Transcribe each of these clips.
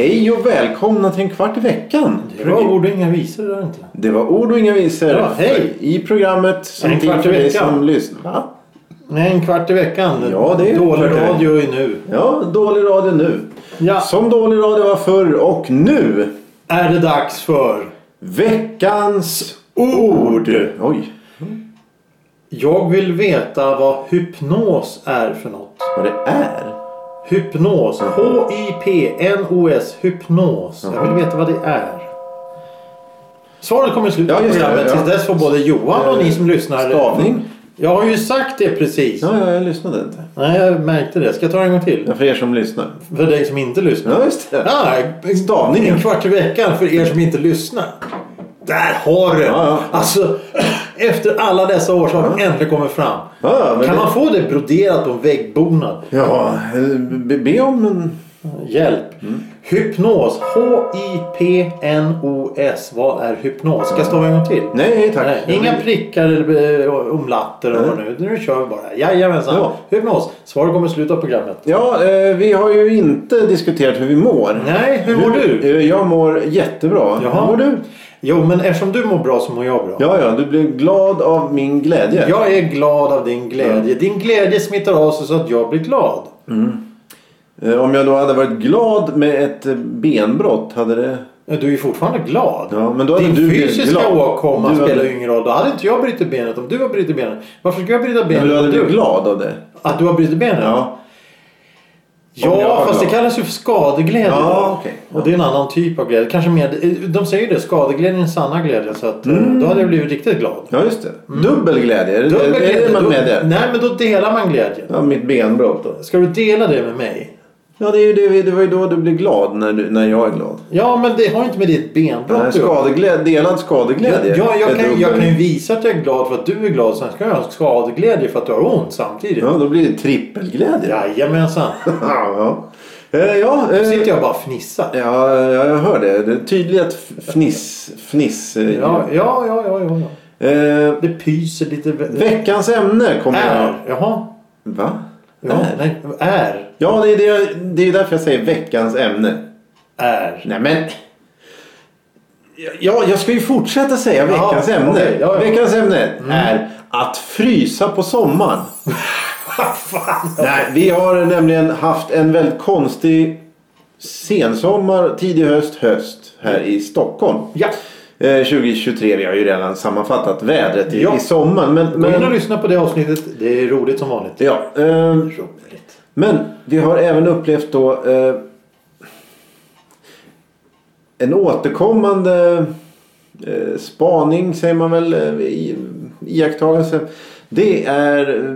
Hej och välkomna till en kvart i veckan. Det var ord och inga visor där inte. Det var ord och inga visor. Ja, hej. I programmet som En kvart i veckan. som lyssnar. Nej, en kvart i veckan. Ja, det är Dålig det radio är nu. Ja, dålig radio nu. Ja. Som dålig radio var förr och nu. Är det dags för Veckans ord. Oj, Jag vill veta vad hypnos är för något. vad det är. Hypnos. H-Y-P-N-O-S. Hypnos. Jag vill veta vad det är. Svaret kommer i slutet av programmet. ja. Tills dess får både Johan och ni som lyssnar... Stavning. Jag har ju sagt det precis. Ja, ja, jag lyssnade inte. Nej, jag märkte det. Ska jag ta det en gång till? Ja, för er som lyssnar. För dig som inte lyssnar. Ja, just det. Ja, Stavningen. En kvart i veckan för er som inte lyssnar. Där har du! Ja, ja. Alltså, efter alla dessa år så har vi äntligen kommit fram. Ja, kan det- man få det broderat på en väggbonad? Ja, be, be om en... Hjälp! Mm. Hypnos. H-I-P-N-O-S. Vad är hypnos? Ska jag stava en gång till? Nej, tack. Nej, inga prickar eller eh, omlatter vad nu. Nu kör vi bara. Jajamensan. Ja. Hypnos. Svaret kommer i slutet av programmet. Ja, eh, vi har ju inte diskuterat hur vi mår. Nej, hur mår du? Eh, Jag mår jättebra. Jaha. Hur mår du? Jo, men eftersom du mår bra så mår jag bra. Ja, ja, du blir glad av min glädje. Jag är glad av din glädje. Din glädje smittar av sig så att jag blir glad. Eh, Om jag då hade varit glad med ett benbrott hade det... Du är fortfarande glad. Ja, men då hade Din du fysiska glad. åkomma hade- spelar ju ingen roll. Då hade inte jag brutit benet om du har brutit benet. Varför ska jag bryta Men benet du hade blivit du? glad av det. Att du har brutit benet? Ja. Ja, fast det kallas ju för skadeglädje. Ja, okej. Och det är en annan typ av glädje. Kanske mer, de säger ju det, skadeglädje är en sanna glädje. Så att, eh, Mm. då hade jag blivit riktigt glad. Ja, just det. Dubbel glädje. Är det, Dubbel är glädje, det man med det? Nej, men då delar man glädjen. Ja, mitt benbrott då. Ska du dela det med mig? Ja, det, är ju det, det var ju då du blir glad när, du, när jag är glad. Ja, men det har ju inte med ditt benbrott att skadeglädje, delad skadeglädje. Ja, jag, är kan, jag kan ju visa att jag är glad för att du är glad. Sen ska jag ha skadeglädje för att du har ont samtidigt. Ja, då blir det trippelglädje. Jajamensan. ja. Eh, ja, eh, sitter jag bara och fnissar. ja, ja, jag hör det. Det är tydligt fniss... fniss Ja, ja, ja, ja. ja, ja. eh, Det pyser lite. veckans ämne kommer Är. jag... Jaha. Va? Ja, Är? nej. Är. Ja, det är, det, det är därför jag säger veckans ämne. Är. Nej, men... Ja, jag ska ju fortsätta säga Ja, veckans ämne. okej, ja, ja. Veckans ämne är att frysa på sommaren. Nej, vi har nämligen haft en väldigt konstig sensommar, tidig höst, höst här i Stockholm. Ja. Eh, 2023, vi har ju redan sammanfattat vädret i, Ja. i sommaren. Men, Gå in och men, lyssna på det avsnittet. Det är roligt som vanligt. ja, eh. Men vi har även upplevt då eh, en återkommande eh, spaning säger man väl, eh, i, iakttagelse. Det är eh,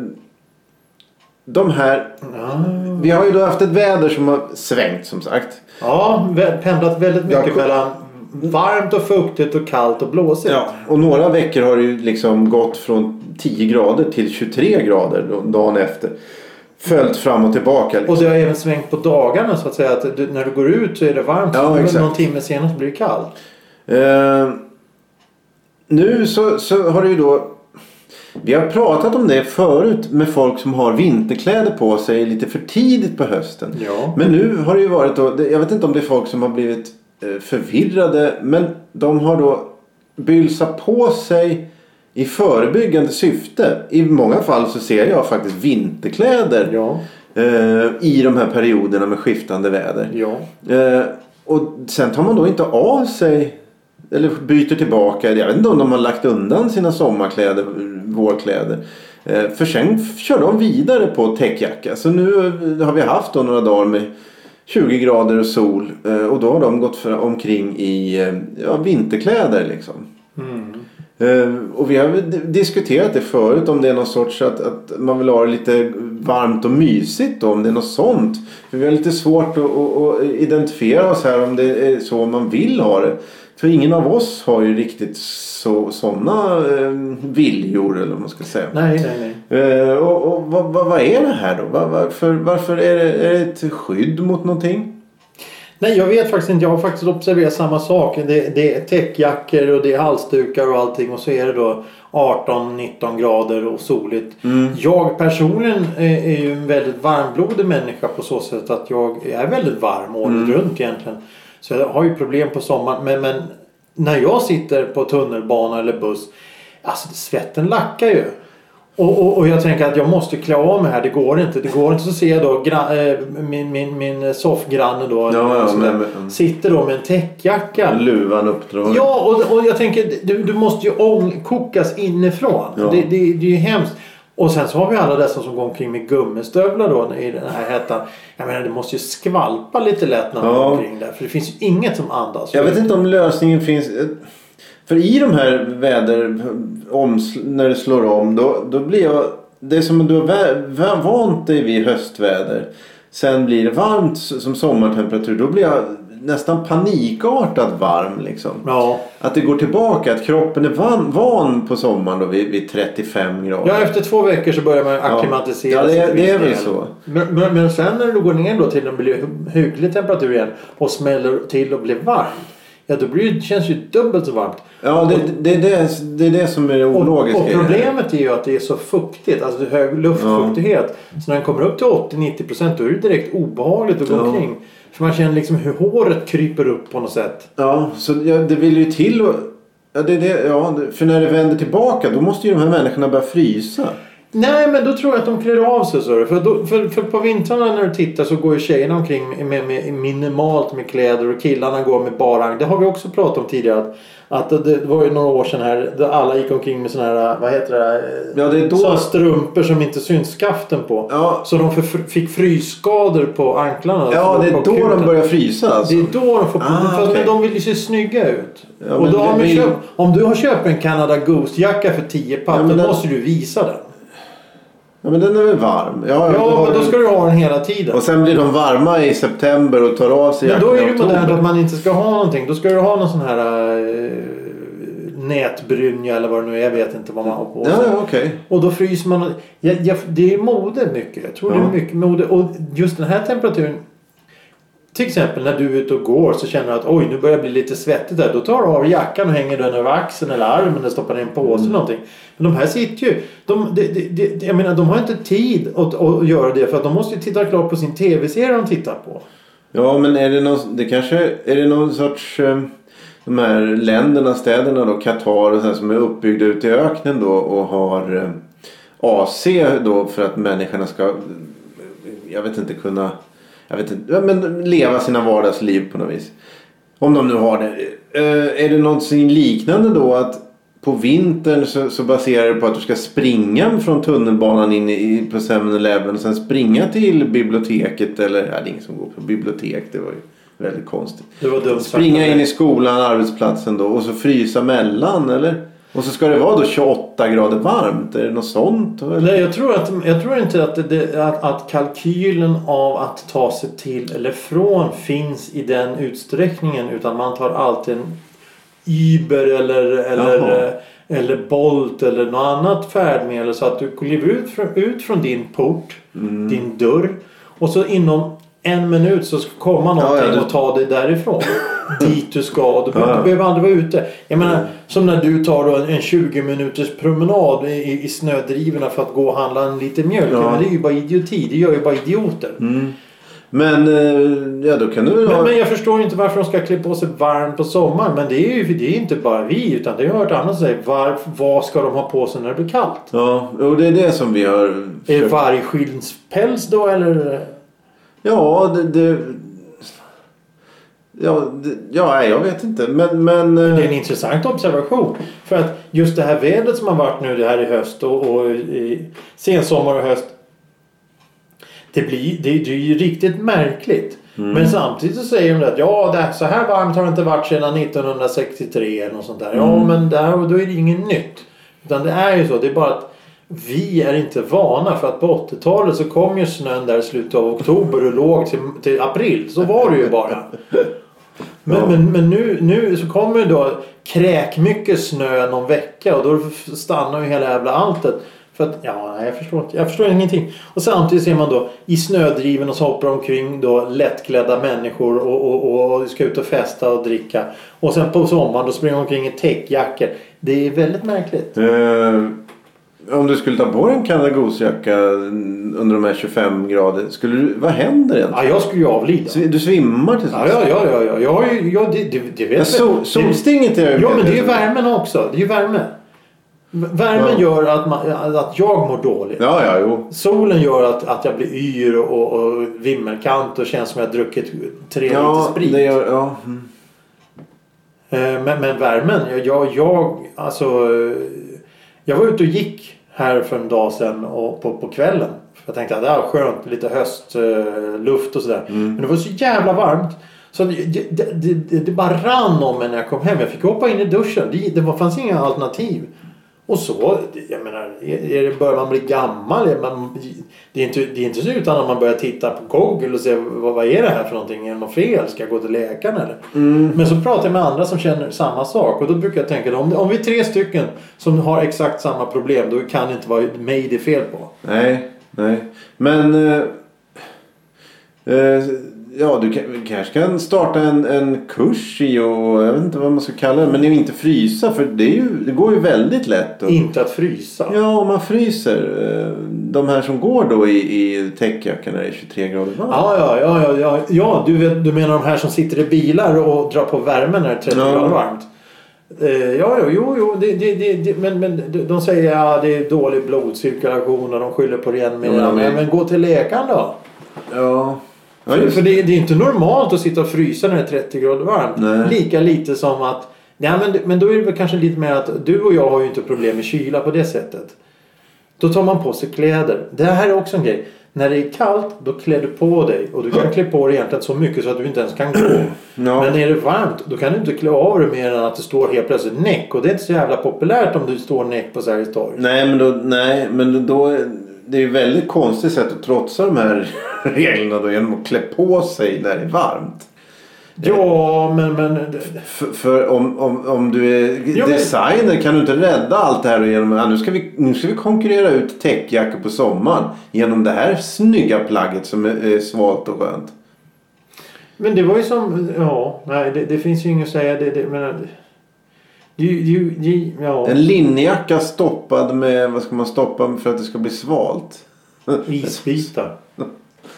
de här, Ja, vi har ju då haft ett väder som har svängt som sagt. ja pendlat väldigt mycket Jag- mellan varmt och fuktigt och kallt och blåsigt. Ja, och några veckor har det ju liksom gått från 10 grader till 23 grader dagen efter. Följt fram och tillbaka. Liksom. Och det har även svängt på dagarna så att säga. Att du, när du går ut så är det varmt. Ja, men någon timme senare så blir det kallt. Eh, nu så, så har det ju då... Vi har pratat om det förut med folk som har vinterkläder på sig lite för tidigt på hösten. Ja. Men nu har det ju varit då, jag vet inte om det är folk som har blivit eh, förvirrade men de har då bylsat på sig i förebyggande syfte. I många fall så ser jag faktiskt vinterkläder Ja. eh, i de här perioderna med skiftande väder. Ja. Eh, och sen tar man då inte av sig eller byter tillbaka. Jag vet inte om de har lagt undan sina sommarkläder, vårkläder. Eh, för sen kör de vidare på täckjacka. Så nu har vi haft några dagar med 20 grader och sol. Eh, och då har de gått omkring i eh, ja, vinterkläder liksom. Mm. Eh, och vi har diskuterat det förut om det är någon sorts att, att man vill ha det lite varmt och mysigt då, om det är något sånt. För vi har lite svårt att, att, att identifiera oss här om det är så man vill ha det. För ingen av oss har ju riktigt så, sådana eh, viljor eller vad man ska säga. Nej, nej, nej. Eh, och och vad, vad, vad är det här då? Var, varför varför är, det, är det ett skydd mot någonting? Nej, jag vet faktiskt inte. Jag har faktiskt observerat samma sak. Det, det är täckjackor och det är halsdukar och allting och så är det då 18-19 grader och soligt. Jag personligen är, är ju en väldigt varmblodig människa på så sätt att jag är väldigt varm året runt egentligen. Så jag har ju problem på sommaren. Men, men när jag sitter på tunnelbana eller buss. Alltså svetten lackar ju. Och, och, och jag tänker att jag måste klä av mig här. Det går inte. Det går inte. Så ser jag då gra, eh, min, min, min soffgranne då. Ja, ja, men- men- sitter då med en täckjacka. Luvan uppdragen. Ja, och, och jag tänker du, du måste ju ångkokas inifrån. Ja. Det, det, det är ju hemskt. Och sen så har vi alla dessa som går omkring med gummistövlar då i den här hettan. Jag menar det måste ju skvalpa lite lätt när man Ja. går omkring där. För det finns ju inget som andas. Jag vet inte om lösningen finns. För i de här väder, oms, när det slår om, då, då blir jag... Det är som att du har vant dig vid höstväder. Sen blir det varmt som sommartemperatur. Då blir jag nästan panikartat varm liksom. Ja. Att det går tillbaka, att kroppen är van, van på sommaren då vid, vid 35 grader. Ja, efter två veckor så börjar man acklimatisera Ja, det är- sig till det är viss väl så. Men, men, men sen när du går ner då till en blir hygglig temperatur igen och smäller till och blir varmt. Ja, då blir det, känns ju dubbelt så varmt. Ja, det, det, det, är, det är det som är det Och, ologiska. och det här. problemet är ju att det är så fuktigt, alltså det hög luftfuktighet. Så när den kommer upp till 80-90% då är det direkt obehagligt att gå Ja. omkring. För man känner liksom hur håret kryper upp på något sätt. Ja, så ja, det vill ju till och, ja, det, det, ja, det- För när det vänder tillbaka då måste ju de här människorna börja frysa. Nej men då tror jag att de klär av sig. Så. För, då, för, för på vintrarna när du tittar så går ju tjejerna omkring med, med, med minimalt med kläder och killarna går med bara Det har vi också pratat om tidigare. Att, att det, var ju några år sedan här där alla gick omkring med såna här, vad heter det? Ja, det då- strumpor som inte syns skaften på. Ja. Så de för, fick frysskador på anklarna. Ja, det är då kuten. de börjar frysa alltså. Det är då de får Ah, okej. de vill ju se snygga ut. Ja, och då har man köpt, om du har köpt en Canada Goose-jacka för 10 papp Ja, då den- måste du visa den. Ja, men den är väl varm? Ja, Ja, men då ska du ha den hela tiden. Och sen blir de varma i september och tar av sig Men då är det modernt oktober. att man inte ska ha någonting. Då ska du ha någon sån här äh, nätbrynja eller vad det nu är. Jag vet inte vad man har på sig. Ja, ja, okej. Och då fryser man. Ja, ja, det är mode mycket. Jag tror det är mycket mode. Och just den här temperaturen. Till exempel när du är ute och går så känner du att oj nu börjar det bli lite svettigt där. Då tar du av jackan och hänger den över axeln eller armen eller stoppar ner en påse eller någonting. Men de här sitter ju. De, de, de, de, jag menar de har inte tid att, att göra det för att de måste ju titta klart på sin tv-serie de tittar på. Ja, men är det någon, det kanske, är det någon sorts... eh, De här länderna, städerna då, Qatar och här, som är uppbyggda ute i öknen då och har eh, AC då för att människorna ska, jag vet inte, kunna, jag vet inte, men leva sina vardagsliv på något vis. Om de nu har det. Eh, Är det någonting liknande då att på vintern så, så baserar det på att du ska springa från tunnelbanan in i, på 7-Eleven och sen springa till biblioteket eller, ja, det är ingen som går på bibliotek, det var ju väldigt konstigt. Det var dumt. Springa in i skolan, arbetsplatsen då och så frysa mellan eller? Och så ska det vara då 28 grader varmt, är det något sånt? Nej, jag tror, att, jag tror inte att, det, att, att kalkylen av att ta sig till eller från finns i den utsträckningen. Utan man tar alltid en Uber eller, eller, Jaha. eller Bolt eller något annat färdmedel. Så att du kliver ut från, ut från din port, Mm. din dörr. Och så inom en minut så ska komma någonting ja, det- och ta dig därifrån. dit du ska. Du, Ja. du behöver aldrig vara ute. Jag menar, som när du tar en, en 20 minuters promenad i, i snödrivorna för att gå och handla en liten mjölk. Ja. Men det är ju bara idioti. Det gör ju bara idioter. Men eh, ja, då kan du väl ha... Men, men jag förstår inte varför de ska klä på sig varmt på sommaren. Men det är ju det är inte bara vi. Utan det har jag hört andra säga. Var, vad ska de ha på sig när det blir kallt? Ja, och det är det som vi har... Är försökt- vargskinspäls då eller? Ja, det... det... Ja, det, ja, jag vet inte. Men... men eh, Det är en intressant observation. För att just det här vädret som har varit nu det här i höst och, och i sensommar och höst. Det, blir, det, det är ju riktigt märkligt. Men samtidigt så säger de att ja, det, så här varmt har det inte varit sedan 1963 eller något sånt där. Ja, men där, då är det inget nytt. Utan det är ju så. Det är bara att vi är inte vana för att på 80-talet så kom ju snön där i slutet av oktober och låg till, till april. Så var det ju bara. Men, Ja. men, men nu, nu så kommer det då kräkmycket snö någon vecka och då stannar ju hela jävla alltet. För att, ja, jag förstår inte. Jag förstår ingenting. Och samtidigt ser man då i snödriven och så hoppar omkring då lättklädda människor och, och, och ska ut och festa och dricka. Och sen på sommaren då springer de omkring i täckjackor. Det är väldigt märkligt. Eh, om du skulle ta på dig en Canada Goose-jacka under de här 25 grader. Skulle du, vad händer egentligen? Ja, jag skulle ju avlida. Du svimmar till slut. Ja, ja, ja, ja, ja, jag har ju, ja det, det, det vet jag. sol, solstinget är Ja, men det är ju värmen också. Det är ju värme. Värmen Ja. gör att, man, att jag mår dåligt. Ja, ja, jo. Solen gör att, att jag blir yr och, och vimmelkant och känns som jag druckit tre liter Ja, sprit. det gör... Ja. mm. Eh, Men, men värmen, jag, jag, jag, alltså, eh, jag var ute och gick här för en dag sedan och på, på kvällen. Jag tänkte att det är skönt, lite höstluft och sådär. Men det var så jävla varmt. Så det, det, det, det, det bara rann om mig när jag kom hem. Jag fick hoppa in i duschen. Det, det var, fanns inga alternativ. Och så, jag menar, är, det, börjar man bli gammal? Man, det, är inte, det är inte så utan att man börjar titta på Google och se vad, vad är det här för någonting? Är det något fel? Ska jag gå till läkaren eller? Men så pratar jag med andra som känner samma sak och då brukar jag tänka om, om vi är tre stycken som har exakt samma problem då kan det inte vara mig det är fel på. Nej, nej. Men... Eh, eh, ja, du kan, kanske kan starta en, en kurs i och jag vet inte vad man ska kalla det. Men inte frysa för det, ju, det går ju väldigt lätt. att- Inte att frysa. Ja, om man fryser. eh, De här som går då i, i det är 23 grader varmt. Ja, ja, ja, ja, ja, ja du, vet, du menar de här som sitter i bilar och drar på värmen när det är 30 Ja. grader varmt? Eh, ja, jo, jo, jo det, det, det, men, men de- säger att ja, det är dålig blodcirkulation och de skyller på ren men, men gå till läkaren då. Ja. Ja För, det, det är inte normalt att sitta och frysa när det är 30 grader varmt. Nej. Lika lite som att... Nej, men, men då är det väl kanske lite mer att du och jag har ju inte problem med kyla på det sättet. Då tar man på sig kläder. Det här är också en grej. När det är kallt då klär du på dig. Och du kan klä på dig egentligen så mycket så att du inte ens kan gå. Ja. Men är det varmt då kan du inte klä av dig mer än att det står helt plötsligt näck. Och det är inte så jävla populärt om du står näck på Sergels torg. Nej, men då... Nej, men då det är väldigt konstigt sätt att trotsa de här reglerna då genom att klä på sig när det är varmt. Ja, men... men För, för om, om, om du är Ja, men- designer kan du inte rädda allt det här genom ja, nu, ska vi, nu ska vi konkurrera ut täckjackor på sommaren genom det här snygga plagget som är, är svalt och skönt. Men det var ju som... Ja, nej det, det finns ju inget att säga. Det, det, men, det, det, det, ja. En linnejacka stoppad med, vad ska man stoppa för att det ska bli svalt? Isbitar.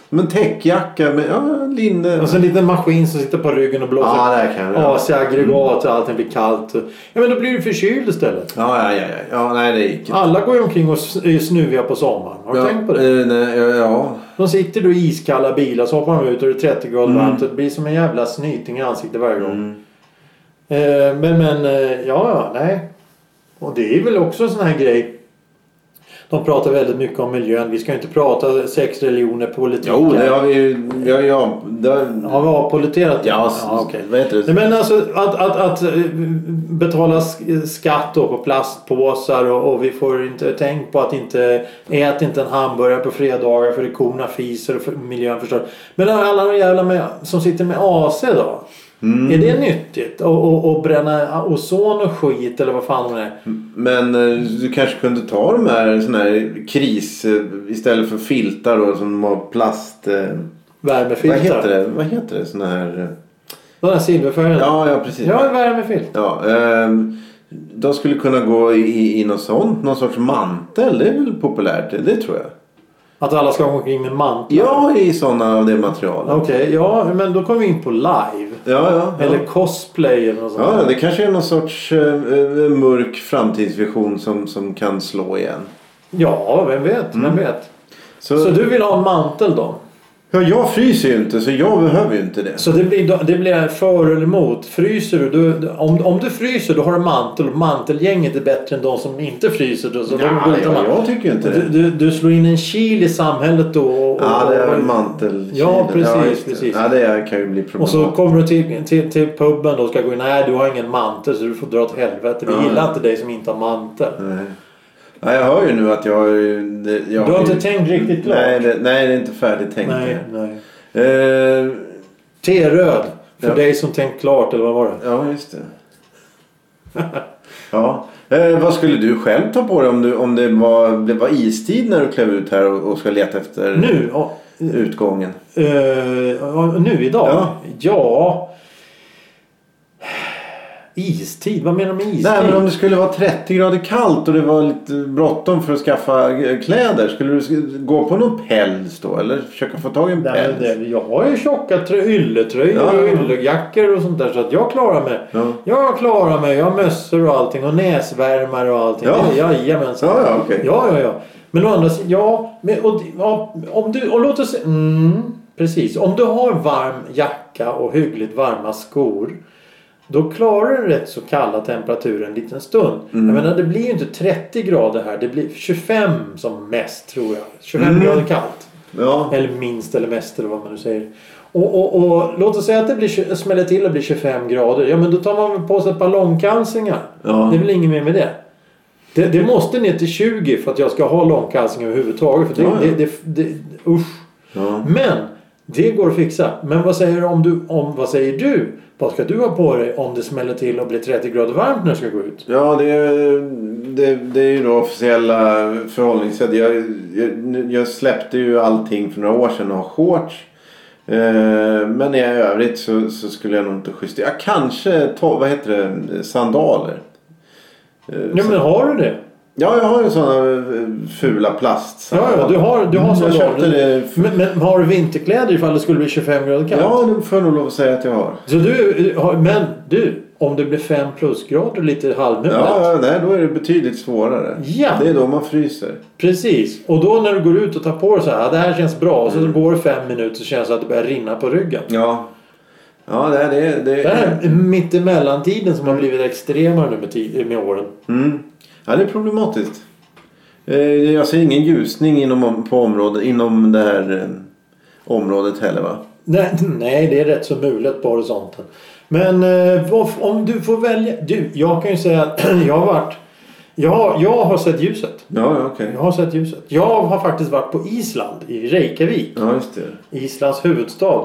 Men täckjacka med, ja, linne. Och så en liten maskin som sitter på ryggen och blåser. Ja, kan jag. AC-aggregat och allting blir kallt. Ja men då blir du förkyld istället. Ja, ja, ja, ja. nej det gick inte. Alla går ju omkring och är snuviga på sommaren. Har du ja, tänkt på det? eh, nej, ja, ja. De sitter då i iskalla bilar så hoppar de ut och det är 30 grader Mm. varmt. Det blir som en jävla snyting i ansiktet varje gång. Mm. Eh, men men eh, ja, ja, nej. Och det är väl också en sån här grej. De pratar väldigt mycket om miljön. Vi ska ju inte prata sex religioner, politik. Jo, det har vi ju. Ja, ja, det, Har vi avpoliterat det? ja, ja okej. vad heter det? Nej, men alltså att, att, att eh, betala sk- skatt på plastpåsar och, och vi får inte tänk på att inte ät inte en hamburgare på fredagar för det korna fiser och för miljön förstör. Men alla de jävla med, som sitter med AC då? Mm. Är det nyttigt? Och, och, och bränna ozon och skit eller vad fan det är? Men eh, du kanske kunde ta de här såna här kris eh, istället för filtar då som har plast. eh, Värmefiltar? Vad heter det? Vad heter det? Såna här. De där silverfärgerna? Ja, ja precis. Ja, värmefilt. Ja, ehm, de skulle kunna gå i, i något sånt. Någon sorts mantel. Det är väl populärt. Det, det tror jag. Att alla ska gå omkring med mantlar? Ja, i sådana av det materialet. Okej, ja men då kommer vi in på live. Ja, ja. ja. Eller cosplay eller något sånt. Ja, det kanske är någon sorts eh, mörk framtidsvision som, som kan slå igen. Ja, vem vet? Mm. Vem vet? Så, Så du vill ha en mantel då? Ja, jag fryser ju inte så jag behöver ju inte det. Så det blir, det blir för eller emot. Fryser du, du om, om du fryser då har du mantel och mantelgänget är bättre än de som inte fryser. Då, så de Ja, inte ja, jag tycker inte du, det. du, du slår in en kil i samhället då. Och, Ja, det är och- en mantel. Ja, precis, det. precis. Ja, det kan ju bli Och problematiskt. så kommer du till, till, till puben då och ska gå in. Nej, du har ingen mantel så du får dra åt helvete. Vi Ja. gillar inte dig som inte har mantel. Nej. Ja, jag hör ju nu att jag det- Jag Du har inte tänkt riktigt klart. Nej det, nej, det är inte färdigt tänkt. nej, nej. Eh, T-röd. För Ja. dig som tänkt klart eller vad var det? ja, just det. ja. Eh, vad skulle du själv ta på dig om, du, om det, var, det var istid när du klev ut här och, och ska leta efter Nu? Ja, utgången? eh, ja, nu idag? Ja. ja. Istid? Vad menar du med istid? Nej men om det skulle vara 30 grader kallt och det var lite bråttom för att skaffa eh, kläder. Skulle du gå på någon päls då? Eller försöka få tag i en Nej, päls? det, jag har ju tjocka trö- ylletröjor Ja, och yllejackor och sånt där så att jag klarar mig. Ja. Jag klarar mig. Jag har mössor och allting och näsvärmare och allting. Ja. Ja. Jajamensan. Ja, ja, okej. ja, ja, ja. Men å andra sidan, ja, men, och, ja om du, och låt oss se, mm, precis. Om du har varm jacka och hyggligt varma skor. Då klarar du rätt så kalla temperaturer en liten stund. Mm. Jag menar det blir ju inte 30 grader här. Det blir 25 som mest tror jag. 25 Mm. grader kallt. Ja. Eller minst eller mest eller vad man nu säger. Och, och, och låt oss säga att det blir, smäller till och blir 25 grader. Ja men då tar man på sig ett par långkalsingar. Ja. Det är väl inget mer med det. det. Det måste ner till 20 för att jag ska ha långkalsingar överhuvudtaget. För det, Ja, ja. det, det, usch. Men det går att fixa. Men vad säger, om du, om, vad säger du? Vad ska du ha på dig om det smäller till och blir 30 grader varmt när du ska gå ut? Ja, det, det, det är ju då officiella förhållningssätt. Jag, jag, jag släppte ju allting för några år sedan och har shorts. Eh, men i övrigt så, så skulle jag nog inte justera. Ja, kanske ta, vad heter det, sandaler. Eh, Ja men har du det? Ja, jag har ju sådana fula plastsandaler. Ja, ja du har, du har Mm, jag köpte det. Men, men har du vinterkläder ifall det skulle bli 25 grader kallt? Ja, det får jag nog lov att säga att jag har. Så du, har- men du, om det blir 5 plusgrader och lite halvmulet. Ja, ja, nej, då är det betydligt svårare. Ja. Det är då man fryser. Precis. Och då när du går ut och tar på dig så här, ja, det här känns bra. Och så Mm. går det fem minuter så känns det att det börjar rinna på ryggen. Ja. Ja, det är det. det, Det här är mittemellantiden som har blivit extremare nu med, tid, med åren. Mm. Ja, det är problematiskt. Eh, Jag ser ingen ljusning inom, på området, inom det här eh, området heller va? Nej, nej, det är rätt så mulet på horisonten. Men eh, om du får välja. Du, jag kan ju säga att jag har varit... Jag, har- jag har sett ljuset. Ja, okej. Jag har sett ljuset. Jag har faktiskt varit på Island, i Reykjavik. Ja, just det. Islands huvudstad.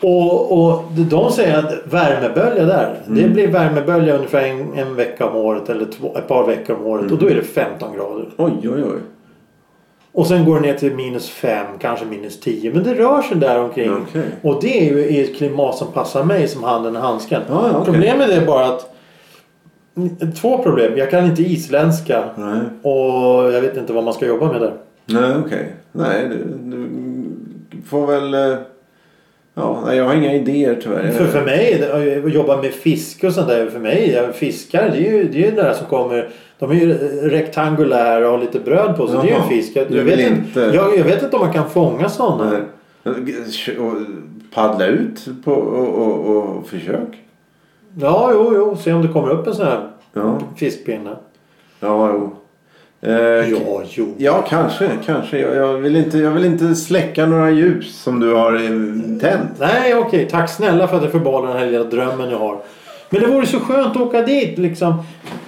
Och, och de säger att värmebölja där. Det blir värmebölja ungefär en, en vecka om året eller två, ett par veckor om året. Och då är det 15 grader. Oj, oj, oj. Och sen går det ner till minus 5, kanske minus 10. Men det rör sig där omkring. Okej. Och det är ju ett klimat som passar mig som handen i handsken. Ja, okej. Problemet är bara att Två problem. Jag kan inte isländska. Nej, Och jag vet inte vad man ska jobba med där. nej okej. Nej, du, du får väl... Ja, jag har inga idéer tyvärr. För, för mig, att jobba med fiske och sånt där. För mig, fiskar det är ju det är ju där som kommer. De är ju rektangulära och har lite bröd på sig. Det är ju en fisk. Jag, du jag, vet inte- jag, jag vet inte om man kan fånga sådana. Paddla ut på, och, och, och försök. Ja, jo, jo. Se om det kommer upp en sån här Ja, fiskpinne. ja, jo. Eh, Ja, jo. Ja, kanske. kanske. Jag, jag, vill inte, jag vill inte släcka några ljus som du har tänt. Nej, okej. Tack snälla för att jag förbalar den här lilla drömmen jag har. Men det vore så skönt att åka dit liksom.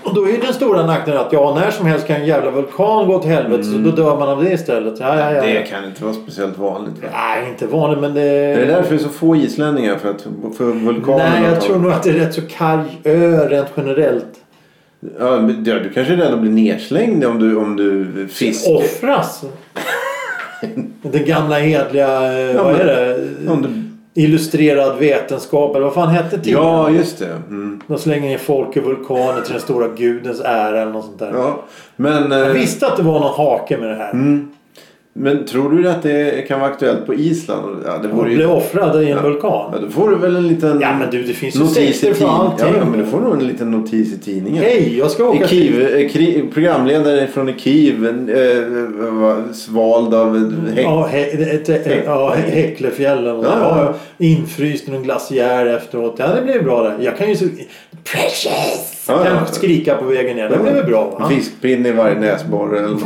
Och då är ju den stora nackdelen att ja, när som helst kan en jävla vulkan gå till helvete. Så då dör man av det istället. Ja, ja, ja. Det kan inte vara speciellt vanligt. Va? Nej, inte vanligt men det... Är det därför det är så få islänningar? För, att, för vulkanen? Nej, jag tror nog att det är rätt så karg ö rent generellt. Ja, du, kanske är rädd att bli nedslängd om du, om du fiskar. Offras! Den gamla hedliga, eh, Ja, vad är det? Om du... Illustrerad vetenskap eller vad fan hette tidningen? Ja, just det. Mm. De slänger ner folk i vulkaner till den stora gudens ära eller något sånt där. Ja. Men, eh, Jag visste att det var någon hake med det här. mm. Men tror du att det kan vara aktuellt på Island? Ja, det vore bli ju... offrad i en Ja, vulkan. då får du väl en liten Ja men du det finns ju notis i sekter för allting. Ja, men du får nog en liten notis i tidningen. Hej, jag ska åka I Kiev, eh, kri, programledare från Kiev, eh, var svald av ett häck. Ja, he, ett, ett, ja, Häcklefjällen. Ja, Ja, ja. Infryst i någon glaciär efteråt. Ja, det blir bra det. Jag kan ju så... Precious! Ja, kan ja. skrika på vägen ner. Det blir väl bra va? Fiskpinne i varje näsborre eller något.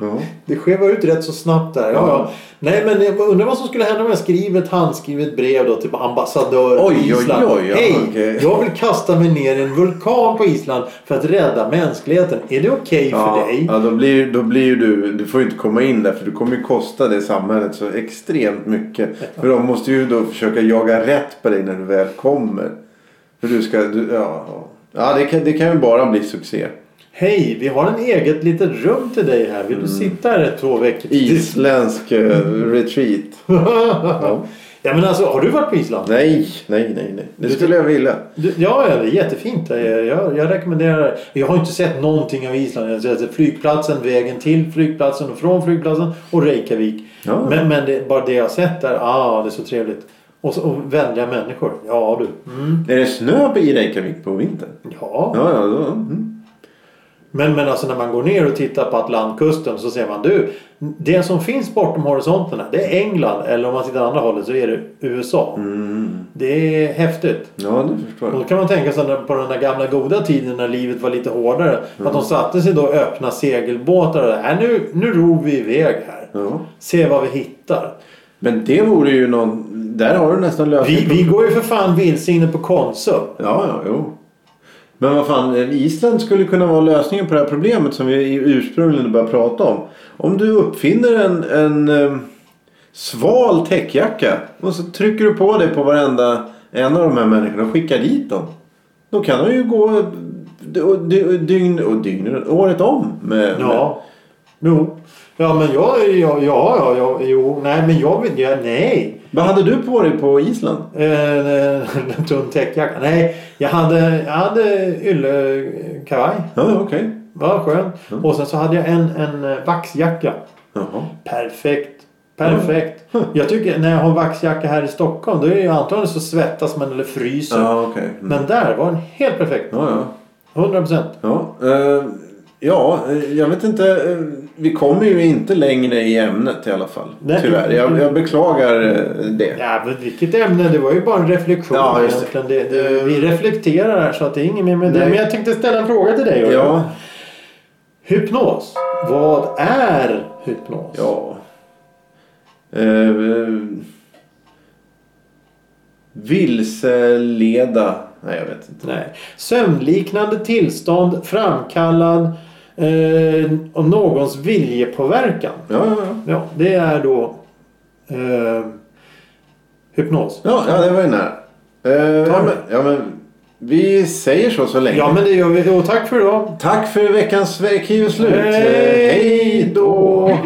Ja. Det skevar ut rätt så snabbt där. Ja, Ja. Nej men jag undrar vad som skulle hända om jag skriver ett handskrivet brev då till ambassadör på Oj, oj, Island. oj, ja, Hej! okej. Jag vill kasta mig ner i en vulkan på Island för att rädda mänskligheten. Är det okej Ja, för dig? ja då, blir, då blir du, du får ju inte komma in där för du kommer ju kosta det samhället så extremt mycket. För de måste ju då försöka jaga rätt på dig när du väl kommer. För du ska, du, ja. Ja, det kan, det kan ju bara bli succé. Hej, vi har en eget litet rum till dig här. Vill Mm. du sitta här ett två veckor? Isländsk eh, retreat. Ja. ja men alltså, har du varit på Island? Nej, nej, nej, nej. Det skulle jag vilja. Du, ja, ja, det är jättefint. Jag, jag, jag rekommenderar det. Jag har inte sett någonting av Island. Jag har sett flygplatsen, vägen till flygplatsen och från flygplatsen och Reykjavik. Ja. Men, men det, bara det jag har sett där, ah, det är så trevligt. Och, så, och vänliga människor. Ja du. Mm. Är det snö i Reykjavik på vintern? Ja. Ja, ja. Då, mm. Men, men alltså när man går ner och tittar på Atlantkusten så ser man du. Det som finns bortom horisonterna det är England. Eller om man tittar andra hållet så är det USA. Mm. Det är häftigt. Ja, det förstår Och jag. då kan man tänka sig på den där gamla goda tiden när livet var lite hårdare. Mm. Att de satte sig då och öppna segelbåtar. Och, äh, nu, nu ror vi iväg här. Ja. Se vad vi hittar. Men det vore ju någon... Där har du nästan lösning Vi, vi går ju för fan vilse inne på Konsum. Ja, ja, jo. Men vad fan, Island skulle kunna vara lösningen på det här problemet som vi ursprungligen började prata om. Om du uppfinner en, en eh, sval täckjacka och så trycker du på det på varenda en av de här människorna och skickar dit dem. Då kan de ju gå dy- dygn och dygn, året om med, Ja. Jo. Ja men jag, ja, ja, ja, ja, jo, nej men jag vill, ja, nej. Vad hade du på dig på Island? Eh, En tunn täckjacka. Nej, jag hade, jag hade yllekavaj. Ja, okej. Var skönt. Och sen så hade jag en, en eh, vaxjacka. Jaha. Perfekt. Perfekt. Mm. Jag tycker när jag har vaxjacka här i Stockholm då är det ju antagligen så svettas man eller fryser. Ja, okej. Mm. Men där var den helt perfekt. Ja, ja. 100 procent. Ja, eh, ja, eh, jag vet inte. eh, vi kommer ju inte längre i ämnet i alla fall. Nej. Tyvärr. Jag, jag beklagar eh, det. Ja, men vilket ämne? Det var ju bara en reflektion Ja, det. Det, det, vi reflekterar här så att det är inget mer med det. Men jag tänkte ställa en fråga till dig. Ja, Hypnos. Vad är hypnos? ja. Eh, vilseleda. Nej, jag vet inte. Nej. Sömnliknande tillstånd framkallad eh, av någons viljepåverkan. Ja, ja, ja. Ja, det är då eh, hypnos. Ja, ja det var ju nära. Eh, ja, men, ja, men vi säger så så länge. Ja, men det gör vi. Och tack för idag. Tack för veckans ju slut. Hej Eh, Hej då!